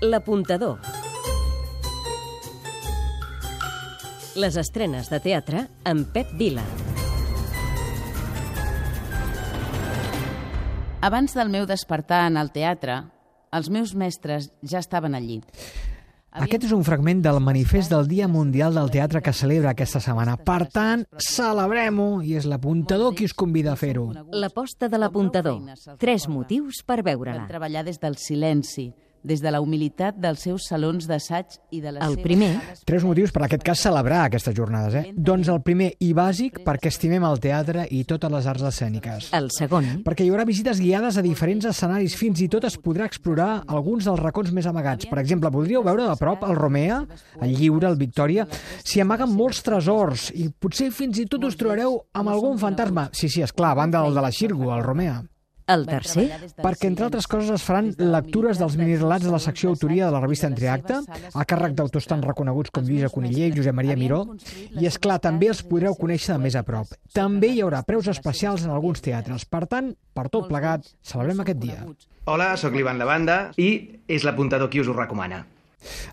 L'apuntador. Les estrenes de teatre amb Pep Vila. Abans del meu despertar en el teatre, els meus mestres ja estaven allí. Aquest és un fragment del manifest del Dia Mundial del Teatre que celebra aquesta setmana. Per tant, celebrem-ho i és l'apuntador qui us convida a fer-ho. L'aposta de l'apuntador. Tres motius per veure-la. Treballar des del silenci, des de la humilitat dels seus salons d'assaig i de les El primer, Tres motius per, en aquest cas, celebrar aquestes jornades. Eh? Doncs el primer i bàsic, perquè estimem el teatre i totes les arts escèniques. el segon, Perquè hi haurà visites guiades a diferents escenaris, fins i tot es podrà explorar alguns dels racons més amagats. Per exemple, podríeu veure de prop el Romea, el Lliure, el Victòria. S'hi amaguen molts tresors i potser fins i tot us trobareu amb algun fantasma. Sí, sí, és clar, a banda del de la Xirgo, el Romea. El tercer, Perquè, entre altres coses, es faran lectures dels minirelats de la secció autoria de la revista Entreacte, a càrrec d'autors tan reconeguts com Lluïsa Coniller i Josep Maria Miró, i, és clar també els podreu conèixer de més a prop. També hi haurà preus especials en alguns teatres. Per tant, per tot plegat, celebrem aquest dia. Hola, sóc l'Ivan Lavanda i és l'apuntador qui us ho recomana.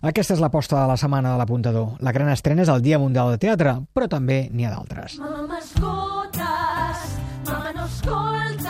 Aquesta és l'aposta de la setmana de l'apuntador. La gran estrena és el Dia Mundial de Teatre, però també n'hi ha d'altres. Mama, m'escoltes? Mama, no escoltes?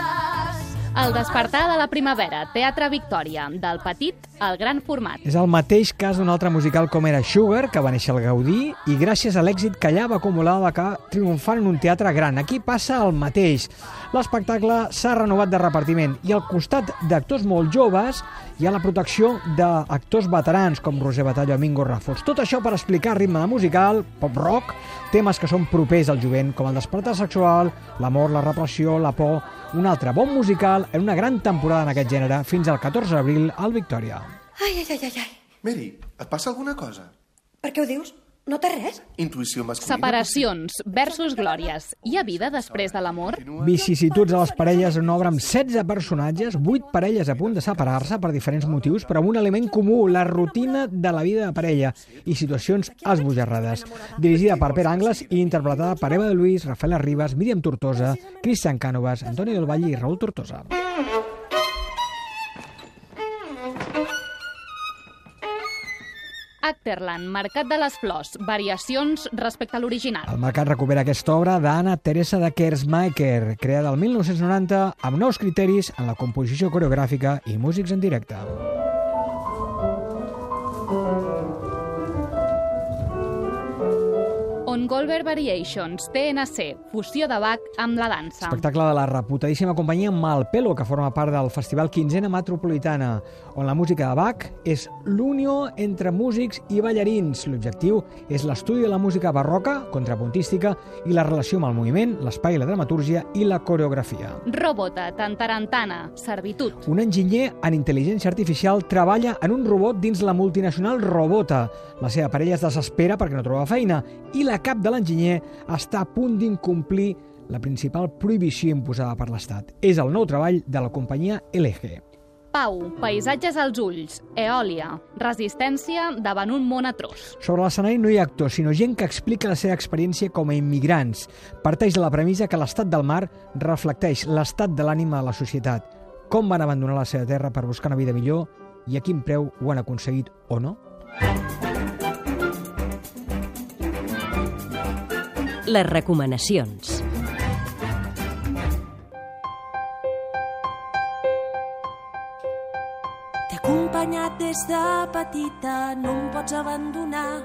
El despertar de la primavera, Teatre Victòria, del petit al gran format. És el mateix cas d'un altre musical com era Sugar, que va néixer al Gaudí, i gràcies a l'èxit que allà va acumular va acabar triomfant en un teatre gran. Aquí passa el mateix. L'espectacle s'ha renovat de repartiment i al costat d'actors molt joves hi ha la protecció d'actors veterans com Roger Batalla o Mingo Ràfols. Tot això per explicar ritme musical, pop-rock, temes que són propers al jovent, com el despertar sexual, l'amor, la repressió, la por... Un altre bon musical en una gran temporada en aquest gènere fins al 14 d'abril al Victòria. Ai, ai, ai, ai, ai. Mary, et passa alguna cosa? Per què ho dius? No té res? Intuïció masculina? Separacions versus glòries. Hi ha vida després de l'amor? Vicissituds a les parelles en una obra amb 16 personatges, 8 parelles a punt de separar-se per diferents motius, però amb un element comú, la rutina de la vida de parella i situacions esbojarrades. Dirigida per Pere Angles i interpretada per Eva de Luis, Rafaela Ribas, Míriam Tortosa, Cristian Cànovas, Antoni del Valle i Raúl Tortosa. Acterland, Mercat de les Flors, variacions respecte a l'original. El mercat recupera aquesta obra d'Anna Teresa de Kersmaker, creada el 1990 amb nous criteris en la composició coreogràfica i músics en directe. Goldberg Variations, TNC, fusió de Bach amb la dansa. Espectacle de la reputadíssima companyia Malpelo, que forma part del Festival Quinzena Metropolitana, on la música de Bach és l'unió entre músics i ballarins. L'objectiu és l'estudi de la música barroca, contrapuntística i la relació amb el moviment, l'espai, la dramatúrgia i la coreografia. Robota, Tantarantana, Servitud. Un enginyer en intel·ligència artificial treballa en un robot dins la multinacional Robota. La seva parella es desespera perquè no troba feina i la cap de l'enginyer està a punt d'incomplir la principal prohibició imposada per l'Estat. És el nou treball de la companyia LG. Pau, paisatges als ulls. Eòlia, resistència davant un món atroç. Sobre l'escenari no hi ha actors, sinó gent que explica la seva experiència com a immigrants. Parteix de la premissa que l'estat del mar reflecteix l'estat de l'ànima de la societat. Com van abandonar la seva terra per buscar una vida millor i a quin preu ho han aconseguit o no? Les recomanacions. T'he acompanyat des de petita, no em pots abandonar.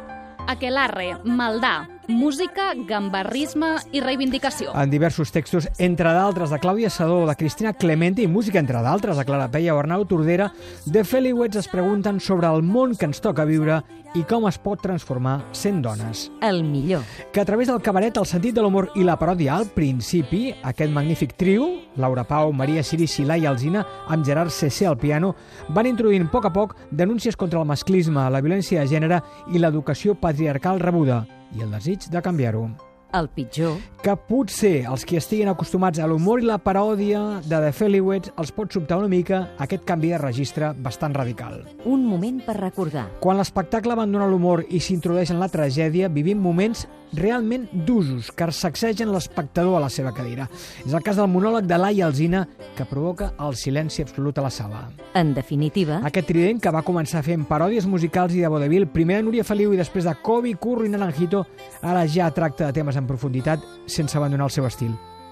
Aquelarre, Maldà, música, gambarrisme i reivindicació. En diversos textos, entre d'altres de Clàudia Sadó, de Cristina Clemente i música, entre d'altres, de Clara Peia o Arnau Tordera, de Feliwets es pregunten sobre el món que ens toca viure i com es pot transformar sent dones. El millor. que a través del cabaret, el sentit de l'humor i la paròdia al principi, aquest magnífic trio, Laura Pau, Maria Siri, Xilà i Alzina, amb Gerard CC al piano, van introduint a poc a poc denúncies contra el masclisme, la violència de gènere i l'educació patriarcal rebuda, i el desig de canviar-ho. El pitjor. Que potser els que estiguin acostumats a l'humor i la paròdia de The Feliwets els pot sobtar una mica aquest canvi de registre bastant radical. Un moment per recordar. Quan l'espectacle abandona l'humor i s'introdueix en la tragèdia, vivim moments realment d'usos que sacsegen l'espectador a la seva cadira. És el cas del monòleg de Laia Alzina que provoca el silenci absolut a la sala. En definitiva, Aquest trident que va començar fent paròdies musicals i de vodevil, primer de Núria Feliu i després de Kobe, Curro i Naranjito, ara ja tracta de temes en profunditat sense abandonar el seu estil.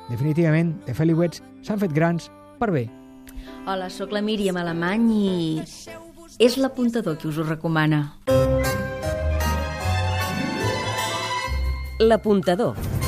Definitivament, The Feliuets s'han fet grans per bé. Hola, sóc la Míriam Alemany i és l'apuntador qui us ho recomana. La L'apuntador.